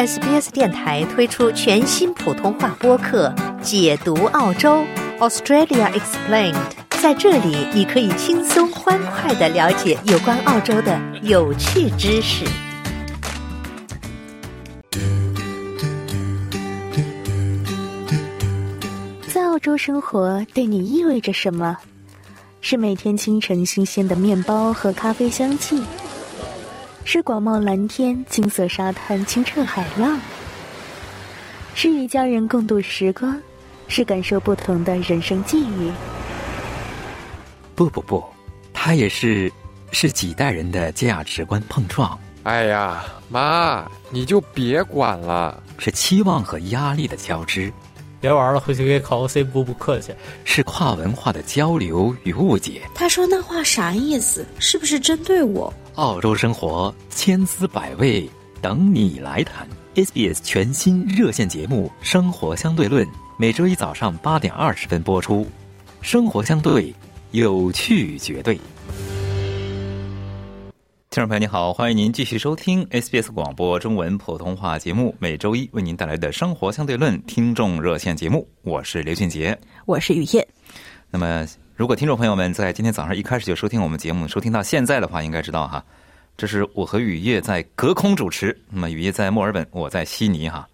SBS 电台推出全新普通话播客《解读澳洲 Australia Explained》。在这里，你可以轻松欢快的了解有关澳洲的有趣知识。在澳洲生活对你意味着什么？是每天清晨新鲜的面包和咖啡香气，是广袤蓝天、金色沙滩、清澈海浪，是与家人共度时光，是感受不同的人生际遇。不不不，它也是是几代人的价值观碰撞。哎呀，妈，你就别管了，是期望和压力的交织。别玩了，回去给考个 C 不不客气。是跨文化的交流与误解。他说那话啥意思？是不是针对我？澳洲生活千滋百味，等你来谈。SBS 全新热线节目《生活相对论》，每周一早上八点二十分播出。生活相对。有趣绝对，听众朋友您好，欢迎您继续收听 SBS 广播中文普通话节目，每周一为您带来的生活相对论听众热线节目，我是刘俊杰，我是雨燕。那么，如果听众朋友们在今天早上一开始就收听我们节目，收听到现在的话，应该知道哈，这是我和雨夜在隔空主持。那么，雨夜在墨尔本，我在悉尼哈。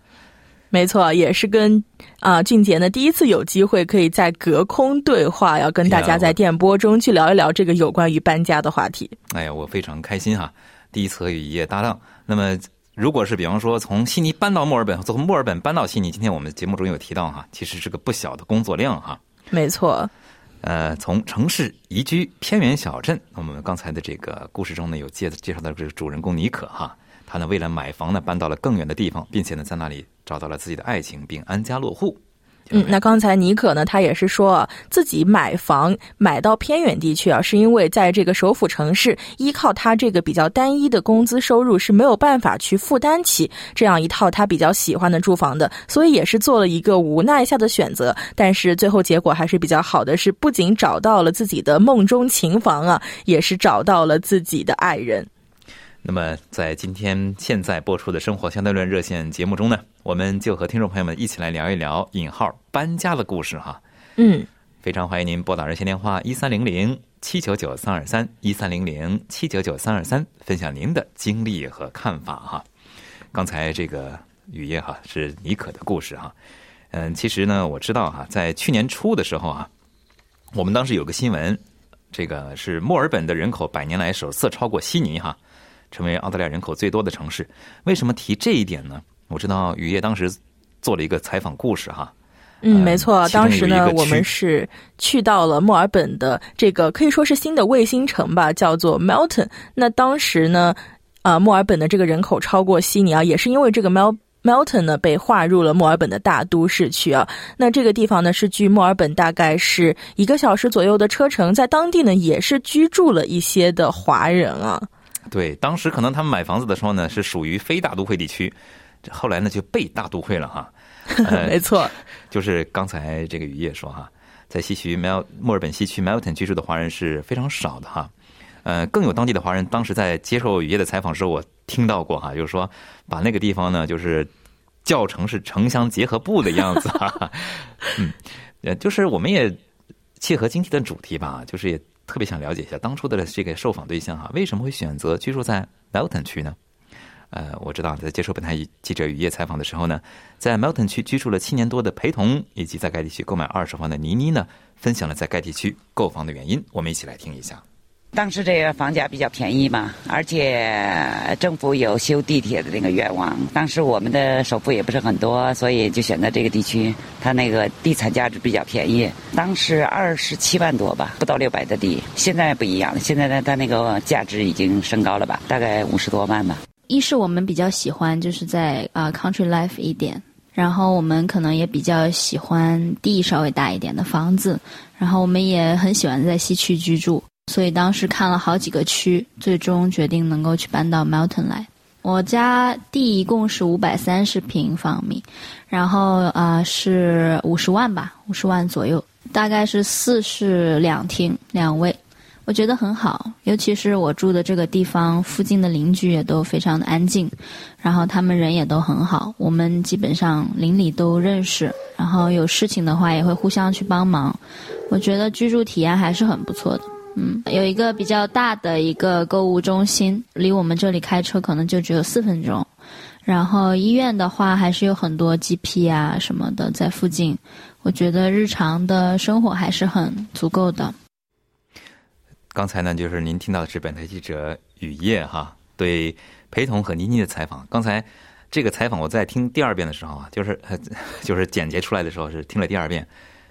没错，也是跟啊俊杰呢第一次有机会可以在隔空对话，要跟大家在电波中去聊一聊这个有关于搬家的话题。哎呀，我非常开心哈，第一次和雨夜搭档。那么，如果是比方说从悉尼搬到墨尔本，从墨尔本搬到悉尼，今天我们节目中有提到哈，其实是个不小的工作量哈。没错，呃，从城市移居偏远小镇，我们刚才的这个故事中呢，有介介绍到这个主人公尼可哈。他呢，为了买房呢，搬到了更远的地方，并且呢，在那里找到了自己的爱情，并安家落户。嗯，那刚才尼可呢，他也是说自己买房买到偏远地区啊，是因为在这个首府城市，依靠他这个比较单一的工资收入是没有办法去负担起这样一套他比较喜欢的住房的，所以也是做了一个无奈下的选择。但是最后结果还是比较好的，是不仅找到了自己的梦中情房啊，也是找到了自己的爱人。那么，在今天现在播出的生活相对论热线节目中呢，我们就和听众朋友们一起来聊一聊引号搬家的故事哈。嗯，非常欢迎您拨打热线电话一三零零七九九三二三一三零零七九九三二三，分享您的经历和看法哈。刚才这个雨夜哈是尼可的故事哈。嗯，其实呢，我知道哈，在去年初的时候啊，我们当时有个新闻，这个是墨尔本的人口百年来首次超过悉尼哈。成为澳大利亚人口最多的城市，为什么提这一点呢？我知道雨夜当时做了一个采访故事哈。嗯，没错，当时呢，我们是去到了墨尔本的这个可以说是新的卫星城吧，叫做 Melton。那当时呢，啊，墨尔本的这个人口超过悉尼啊，也是因为这个 Mel Melton 呢被划入了墨尔本的大都市区啊。那这个地方呢是距墨尔本大概是一个小时左右的车程，在当地呢也是居住了一些的华人啊。对，当时可能他们买房子的时候呢，是属于非大都会地区，后来呢就被大都会了哈。没错，就是刚才这个雨夜说哈，在西区 Mel 墨尔本西区 Melton 居住的华人是非常少的哈。呃，更有当地的华人，当时在接受雨夜的采访时候，我听到过哈，就是说把那个地方呢，就是叫成是城乡结合部的样子哈。嗯，呃，就是我们也切合今天的主题吧，就是也。特别想了解一下当初的这个受访对象哈，为什么会选择居住在 Melton 区呢？呃，我知道在接受本台记者雨夜采访的时候呢，在 Melton 区居住了七年多的陪同，以及在该地区购买二手房的倪妮呢，分享了在该地区购房的原因，我们一起来听一下。当时这个房价比较便宜嘛，而且政府有修地铁的那个愿望。当时我们的首付也不是很多，所以就选择这个地区。它那个地产价值比较便宜，当时二十七万多吧，不到六百的地。现在不一样了，现在呢，它那个价值已经升高了吧，大概五十多万吧。一是我们比较喜欢就是在啊 country life 一点，然后我们可能也比较喜欢地稍微大一点的房子，然后我们也很喜欢在西区居住。所以当时看了好几个区，最终决定能够去搬到 Melton 来。我家地一共是五百三十平方米，然后啊是五十万吧，五十万左右，大概是四室两厅两卫。我觉得很好，尤其是我住的这个地方附近的邻居也都非常的安静，然后他们人也都很好，我们基本上邻里都认识，然后有事情的话也会互相去帮忙。我觉得居住体验还是很不错的。嗯，有一个比较大的一个购物中心，离我们这里开车可能就只有四分钟。然后医院的话，还是有很多 GP 啊什么的在附近。我觉得日常的生活还是很足够的。刚才呢，就是您听到的是本台记者雨夜哈对陪同和妮妮的采访。刚才这个采访我在听第二遍的时候啊，就是 就是剪辑出来的时候是听了第二遍，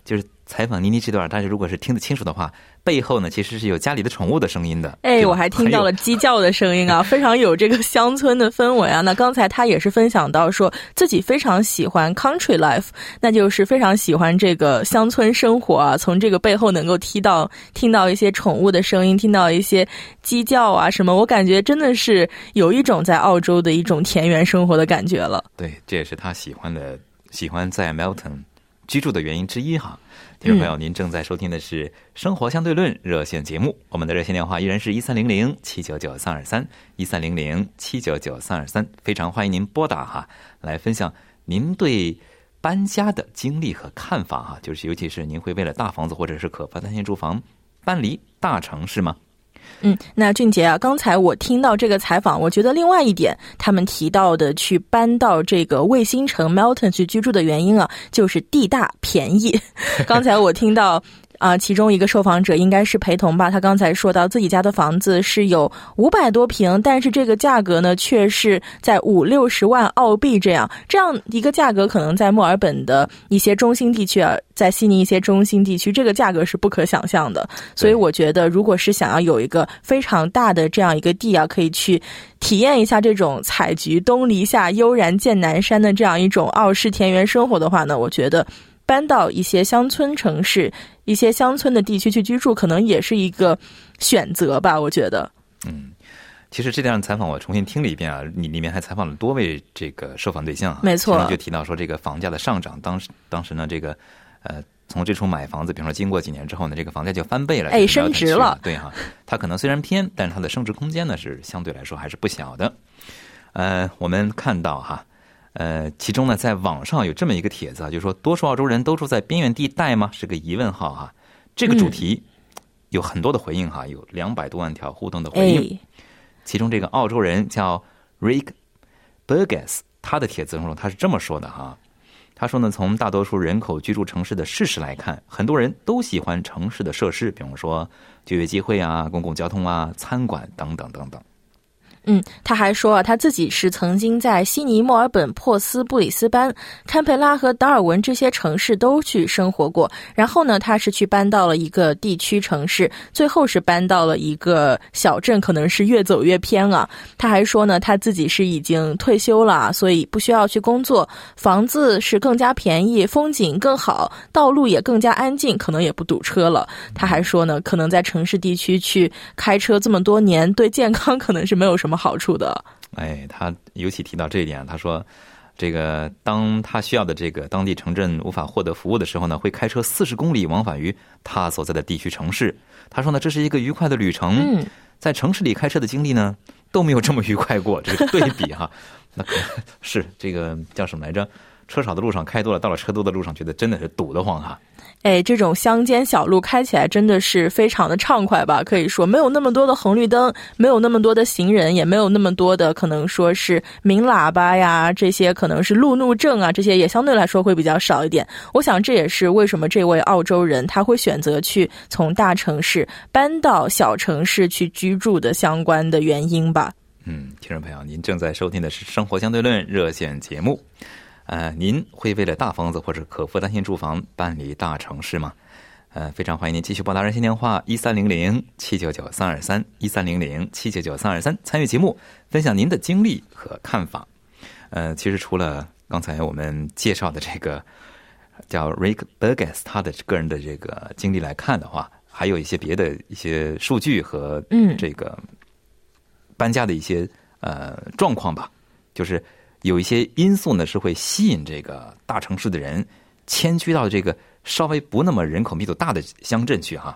就是采访妮妮这段，大家如果是听得清楚的话。背后呢，其实是有家里的宠物的声音的。哎，我还听到了鸡叫的声音啊，非常有这个乡村的氛围啊。那刚才他也是分享到，说自己非常喜欢 country life，那就是非常喜欢这个乡村生活啊。从这个背后能够听到听到一些宠物的声音，听到一些鸡叫啊什么，我感觉真的是有一种在澳洲的一种田园生活的感觉了。对，这也是他喜欢的，喜欢在 Melton 居住的原因之一哈。听众朋友，您正在收听的是《生活相对论》热线节目，我们的热线电话依然是一三零零七九九三二三一三零零七九九三二三，非常欢迎您拨打哈，来分享您对搬家的经历和看法哈，就是尤其是您会为了大房子或者是可负担性住房搬离大城市吗？嗯，那俊杰啊，刚才我听到这个采访，我觉得另外一点，他们提到的去搬到这个卫星城 Melton 去居住的原因啊，就是地大便宜。刚才我听到。啊，其中一个受访者应该是陪同吧。他刚才说到自己家的房子是有五百多平，但是这个价格呢，却是在五六十万澳币这样。这样一个价格，可能在墨尔本的一些中心地区啊，在悉尼一些中心地区，这个价格是不可想象的。所以我觉得，如果是想要有一个非常大的这样一个地啊，可以去体验一下这种采菊东篱下，悠然见南山的这样一种澳式田园生活的话呢，我觉得。搬到一些乡村城市、一些乡村的地区去居住，可能也是一个选择吧。我觉得，嗯，其实这段采访我重新听了一遍啊，你里面还采访了多位这个受访对象啊，没错，就提到说这个房价的上涨，当时当时呢，这个呃，从最初买房子，比方说经过几年之后呢，这个房价就翻倍了，哎，升值了，对哈，它可能虽然偏，但是它的升值空间呢是相对来说还是不小的。呃，我们看到哈。呃，其中呢，在网上有这么一个帖子啊，就说多数澳洲人都住在边缘地带吗？是个疑问号哈。这个主题有很多的回应哈，有两百多万条互动的回应。其中这个澳洲人叫 Rick Burgess，他的帖子中他是这么说的哈。他说呢，从大多数人口居住城市的事实来看，很多人都喜欢城市的设施，比如说就业机会啊、公共交通啊、餐馆等等等等。嗯，他还说啊，他自己是曾经在悉尼、墨尔本、珀斯、布里斯班、堪培拉和达尔文这些城市都去生活过。然后呢，他是去搬到了一个地区城市，最后是搬到了一个小镇，可能是越走越偏啊。他还说呢，他自己是已经退休了，所以不需要去工作，房子是更加便宜，风景更好，道路也更加安静，可能也不堵车了。他还说呢，可能在城市地区去开车这么多年，对健康 可能是没有什么。好处的，哎，他尤其提到这一点，他说，这个当他需要的这个当地城镇无法获得服务的时候呢，会开车四十公里往返于他所在的地区城市。他说呢，这是一个愉快的旅程。在城市里开车的经历呢，都没有这么愉快过。这个对比哈，那可 是这个叫什么来着？车少的路上开多了，到了车多的路上，觉得真的是堵得慌哈。哎，这种乡间小路开起来真的是非常的畅快吧？可以说没有那么多的红绿灯，没有那么多的行人，也没有那么多的可能说是鸣喇叭呀，这些可能是路怒症啊，这些也相对来说会比较少一点。我想这也是为什么这位澳洲人他会选择去从大城市搬到小城市去居住的相关的原因吧。嗯，听众朋友，您正在收听的是《生活相对论》热线节目。呃，您会为了大房子或者可负担性住房办理大城市吗？呃，非常欢迎您继续拨打热线电话一三零零七九九三二三一三零零七九九三二三参与节目，分享您的经历和看法。呃，其实除了刚才我们介绍的这个叫 Rick Burgess 他的个人的这个经历来看的话，还有一些别的一些数据和嗯这个搬家的一些呃状况吧，就是。有一些因素呢，是会吸引这个大城市的人迁居到这个稍微不那么人口密度大的乡镇去哈。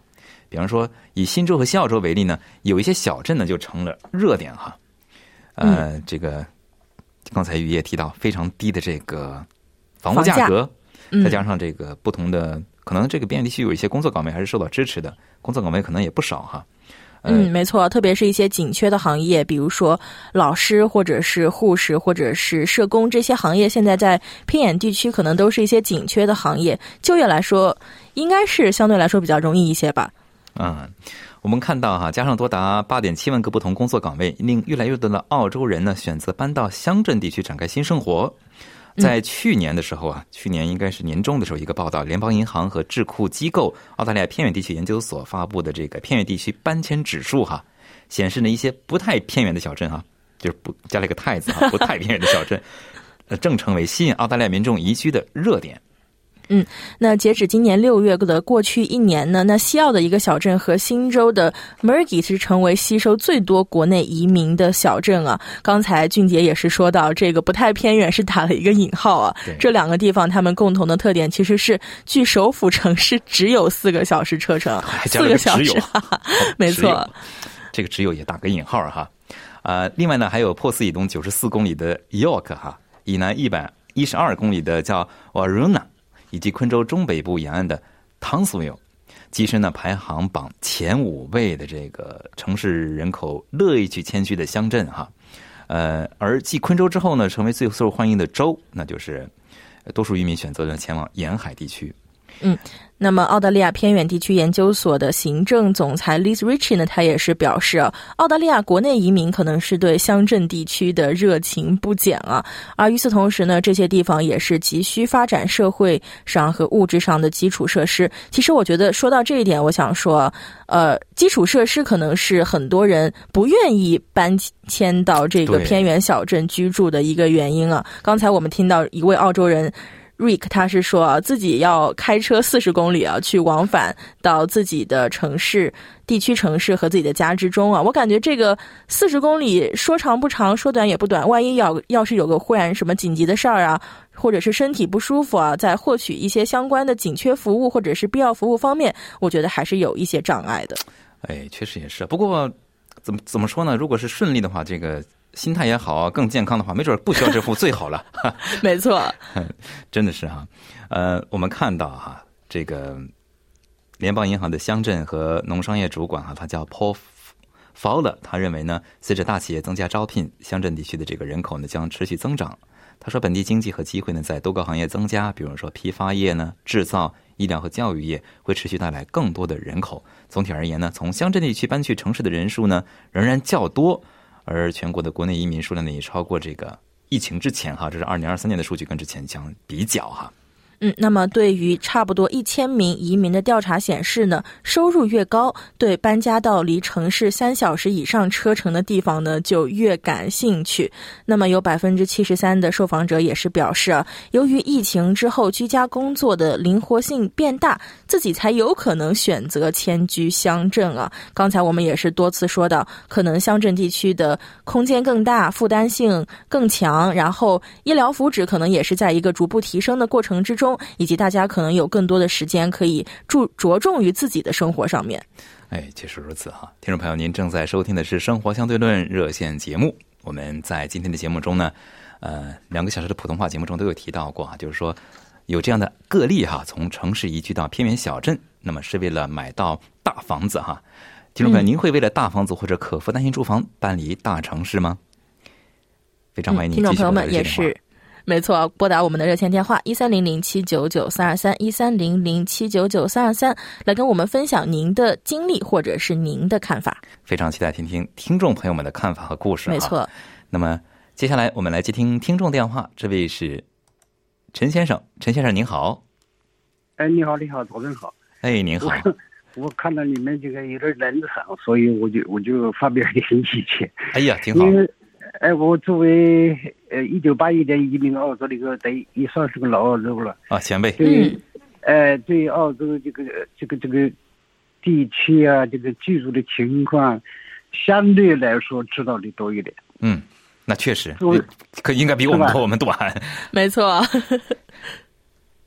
比方说以新州和西澳洲为例呢，有一些小镇呢就成了热点哈。呃，这个刚才雨也提到非常低的这个房屋价格，再加上这个不同的，可能这个边远地区有一些工作岗位还是受到支持的，工作岗位可能也不少哈。嗯，没错，特别是一些紧缺的行业，比如说老师或者是护士或者是社工这些行业，现在在偏远地区可能都是一些紧缺的行业，就业来说应该是相对来说比较容易一些吧。嗯，我们看到哈，加上多达八点七万个不同工作岗位，令越来越多的澳洲人呢选择搬到乡镇地区展开新生活。在去年的时候啊，去年应该是年中的时候，一个报道，联邦银行和智库机构澳大利亚偏远地区研究所发布的这个偏远地区搬迁指数哈，显示呢一些不太偏远的小镇哈，就是不加了一个太字哈，不太偏远的小镇，正成为吸引澳大利亚民众移居的热点。嗯，那截止今年六月的过去一年呢，那西澳的一个小镇和新州的 Mergy 是成为吸收最多国内移民的小镇啊。刚才俊杰也是说到，这个不太偏远是打了一个引号啊。这两个地方他们共同的特点其实是距首府城市只有四个小时车程，四个小时，没错。这个只有也打个引号哈。呃，另外呢，还有珀斯以东九十四公里的 York 哈，以南一百一十二公里的叫 Waruna。以及昆州中北部沿岸的汤斯维尔，跻身呢排行榜前五位的这个城市人口乐意去迁居的乡镇哈，呃，而继昆州之后呢，成为最受欢迎的州，那就是多数渔民选择了前往沿海地区。嗯。那么，澳大利亚偏远地区研究所的行政总裁 Liz Ritchie 呢，他也是表示，澳大利亚国内移民可能是对乡镇地区的热情不减啊。而与此同时呢，这些地方也是急需发展社会上和物质上的基础设施。其实，我觉得说到这一点，我想说，呃，基础设施可能是很多人不愿意搬迁到这个偏远小镇居住的一个原因啊。刚才我们听到一位澳洲人。Rick 他是说自己要开车四十公里啊，去往返到自己的城市、地区城市和自己的家之中啊。我感觉这个四十公里说长不长，说短也不短。万一要要是有个忽然什么紧急的事儿啊，或者是身体不舒服啊，在获取一些相关的紧缺服务或者是必要服务方面，我觉得还是有一些障碍的。哎，确实也是。不过怎么怎么说呢？如果是顺利的话，这个。心态也好，更健康的话，没准不需要支付最好了。没错，真的是哈。呃，我们看到哈，这个联邦银行的乡镇和农商业主管哈，他叫 Paul Fowler，他认为呢，随着大企业增加招聘，乡镇地区的这个人口呢将持续增长。他说，本地经济和机会呢在多个行业增加，比如说批发业呢、制造、医疗和教育业会持续带来更多的人口。总体而言呢，从乡镇地区搬去城市的人数呢仍然较多。而全国的国内移民数量呢，也超过这个疫情之前哈，这是二零二三年的数据，跟之前相比较哈。嗯，那么对于差不多一千名移民的调查显示呢，收入越高，对搬家到离城市三小时以上车程的地方呢，就越感兴趣。那么有百分之七十三的受访者也是表示，由于疫情之后居家工作的灵活性变大，自己才有可能选择迁居乡镇啊。刚才我们也是多次说到，可能乡镇地区的空间更大，负担性更强，然后医疗福祉可能也是在一个逐步提升的过程之中。以及大家可能有更多的时间可以注着重于自己的生活上面。哎，确实如此哈，听众朋友，您正在收听的是《生活相对论》热线节目。我们在今天的节目中呢，呃，两个小时的普通话节目中都有提到过啊，就是说有这样的个例哈，从城市移居到偏远小镇，那么是为了买到大房子哈。听众朋友，您会为了大房子或者可负担性住房搬离大城市吗？非常欢迎您，听众朋友们也是。没错，拨打我们的热线电话一三零零七九九三二三一三零零七九九三二三，来跟我们分享您的经历或者是您的看法。非常期待听听听众朋友们的看法和故事。没错，那么接下来我们来接听听众电话，这位是陈先生，陈先生您好。哎，你好，你好，早晨好。哎，您好。我看到你们这个有点冷场，所以我就我就发表一点意见。哎呀，挺好。哎，我作为呃一九八一年移民澳洲的一个，等也算是个老澳洲了啊，前辈。对，哎，对澳洲这个这个这个地区啊，这个居住的情况，相对来说知道的多一点。嗯，那确实，可应该比我们多，我们短。没错。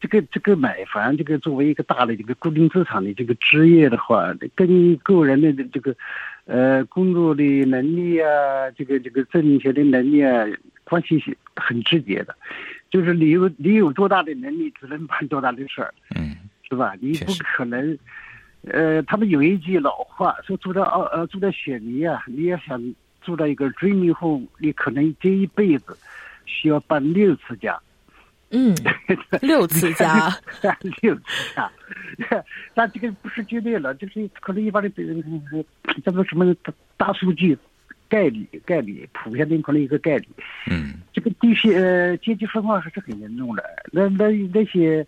这个这个买房，这个作为一个大的这个固定资产的这个职业的话，跟个人的这个呃工作的能力啊，这个这个挣钱的能力啊，关系是很直接的。就是你有你有多大的能力，只能办多大的事儿，嗯，是吧？你不可能。呃，他们有一句老话说，住在澳呃住在雪梨啊，你要想住到一个 dreamy home，你可能这一辈子需要搬六次家。嗯，六次加，六次加，但这个不是绝对了，就是可能一般的人叫做什么大大数据概率概率普遍的可能一个概率。嗯这个地区呃阶级分化还是很严重的。那那那些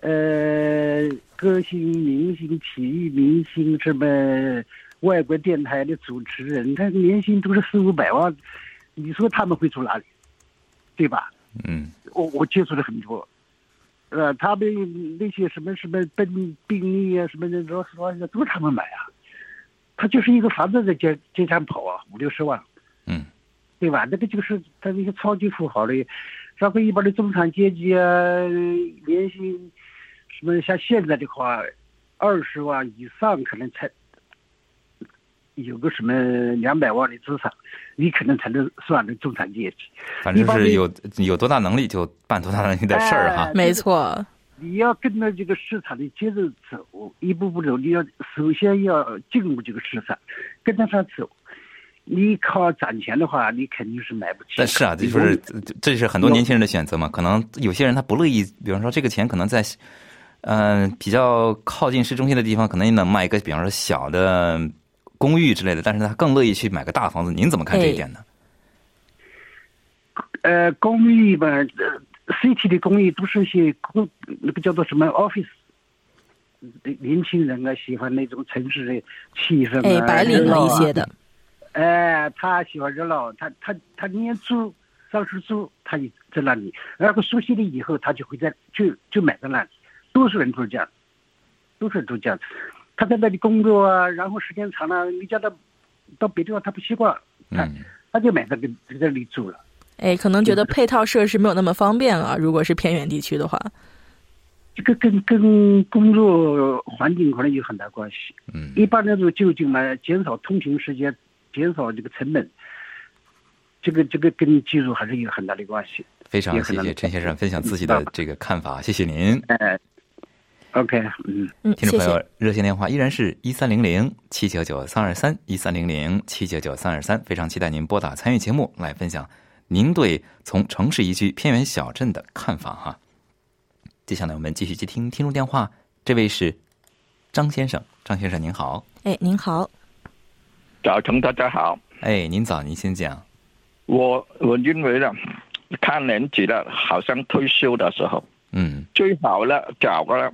呃歌星、明星、体育明星什么外国电台的主持人，他年薪都是四五百万，你说他们会住哪里？对吧？嗯我我接触的很多，呃，他们那些什么什么病病例啊，什么的，说实话都是他们买啊。他就是一个房子在街街上跑啊，五六十万，嗯对吧？那个就是他那些超级富豪的，然后一般的中产阶级啊，年薪什么像现在的话，二十万以上可能才有个什么两百万的资产，你可能才能算的中产阶级。反正是有有多大能力就办多大能力的事儿哈哎。没错。你要跟着这个市场的节奏走，一步步走。你要首先要进入这个市场，跟着它走。你靠攒钱的话，你肯定是买不起。但是啊，这就是这这是很多年轻人的选择嘛。可能有些人他不乐意，比方说这个钱可能在，嗯、比较靠近市中心的地方，可能也能买一个，比方说小的公寓之类的，但是他更乐意去买个大房子。您怎么看这一点呢？呃，公寓吧，呃，city 的公寓都是一些公那个叫做什么 office。年轻人啊，喜欢那种城市的气氛啊，哎，白领了热闹啊一些的，哎，他喜欢热闹，他他他年租上市租，他也在那里，然后熟悉了以后，他就会在就就买在那里，多数人都是这样，多数人都这样。他在那里工作啊，然后时间长了，你叫他到别地方他不习惯，他、嗯他就买在这在这里住了。哎，可能觉得配套设施没有那么方便啊。如果是偏远地区的话，这个跟跟工作环境可能有很大关系。嗯一般那种就近嘛，减少通勤时间，减少这个成本，这个这个跟技术还是有很大的关系。非常谢谢陈先生分享自己的这个看法，谢谢您。哎，OK，嗯。嗯，听众朋友谢。，热线电话依然是一三零零七九九三二三一三零零七九九三二三，非常期待您拨打参与节目来分享您对从城市移居偏远小镇的看法哈。接下来我们继续接听听众电话，这位是张先生，张先生您好，哎，您好，早晨，大家好。哎，您早，您先讲。我我认为呢，看年纪了，好像退休的时候，嗯最好了找个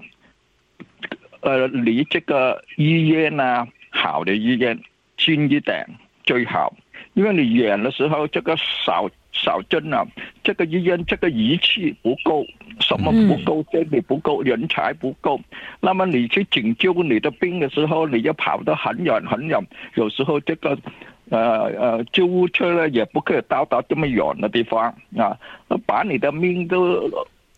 呃离这个医院啊好的医院近一点最好，因为你远的时候，这个少少针啊，这个医院这个仪器不够，什么不够，这里不够，人才不够。那么你去拯救你的病的时候，你要跑得很远很远，有时候这个。呃呃，救护车呢也不可以到达这么远的地方啊，把你的命都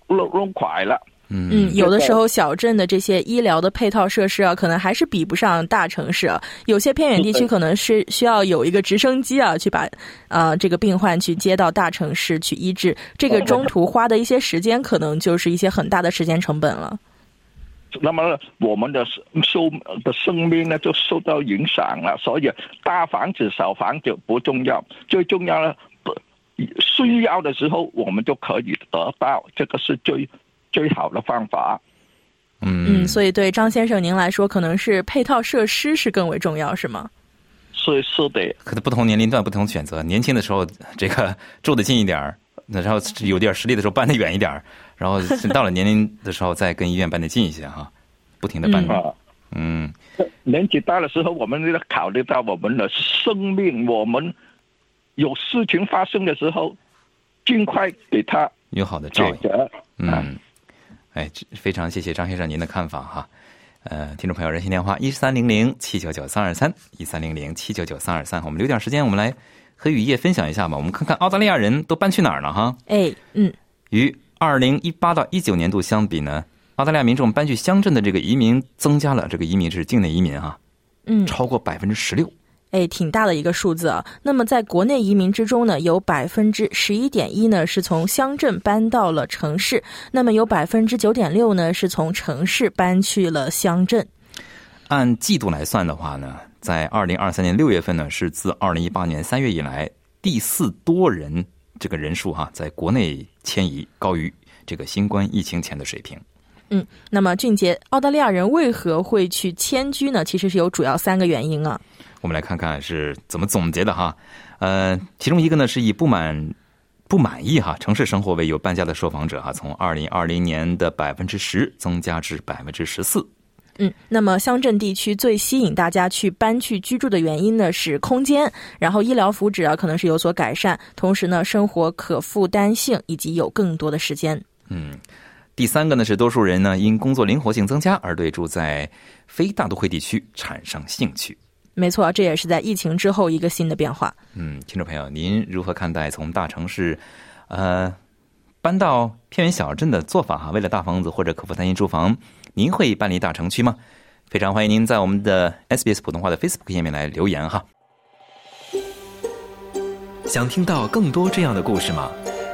弄弄坏了。嗯，有的时候小镇的这些医疗的配套设施啊，可能还是比不上大城市啊。有些偏远地区可能是需要有一个直升机啊，去把啊、这个病患去接到大城市去医治，这个中途花的一些时间，可能就是一些很大的时间成本了。那么我们的寿的生命呢就受到影响了，所以大房子、小房子不重要，最重要呢，不需要的时候我们就可以得到，这个是最最好的方法。嗯，所以对张先生您来说，可能是配套设施是更为重要，是吗？是是的，可能不同年龄段不同选择。年轻的时候，这个住的近一点儿，然后有点实力的时候搬的远一点儿，然后到了年龄的时候再跟医院搬的近一些哈，不停的搬。嗯，年纪大的时候，我们要考虑到我们的生命，我们有事情发生的时候，尽快给他有好的照应。解决。嗯，哎，非常谢谢张先生您的看法哈。呃，听众朋友，热线电话一三零零七九九三二三一三零零七九九三二三，我们留点时间，我们来和雨夜分享一下吧。我们看看澳大利亚人都搬去哪儿了哈？哎，嗯，与二零一八到一九年度相比呢，澳大利亚民众搬去乡镇的这个移民增加了，这个移民是境内移民啊，嗯，超过百分之十六。哎，挺大的一个数字啊。那么在国内移民之中呢，有百分之十一点一呢是从乡镇搬到了城市，那么有百分之九点六呢是从城市搬去了乡镇。按季度来算的话呢，在二零二三年六月份呢，是自二零一八年三月以来第四多人这个人数哈，在国内迁移高于这个新冠疫情前的水平。嗯，那么俊杰，澳大利亚人为何会去迁居呢？其实是有主要三个原因啊。我们来看看是怎么总结的哈。呃，其中一个呢是以不满不满意哈城市生活为由搬家的受访者哈，从二零二零年的百分之十增加至百分之十四。嗯，那么乡镇地区最吸引大家去搬去居住的原因呢是空间，然后医疗福祉啊可能是有所改善，同时呢生活可负担性以及有更多的时间。嗯，第三个呢是多数人呢因工作灵活性增加而对住在非大都会地区产生兴趣。没错，这也是在疫情之后一个新的变化。嗯，听众朋友，您如何看待从大城市，呃，搬到偏远小镇的做法哈？为了大房子或者可负担性住房，您会搬离大城区吗？非常欢迎您在我们的 SBS 普通话的 Facebook 页面来留言哈。想听到更多这样的故事吗？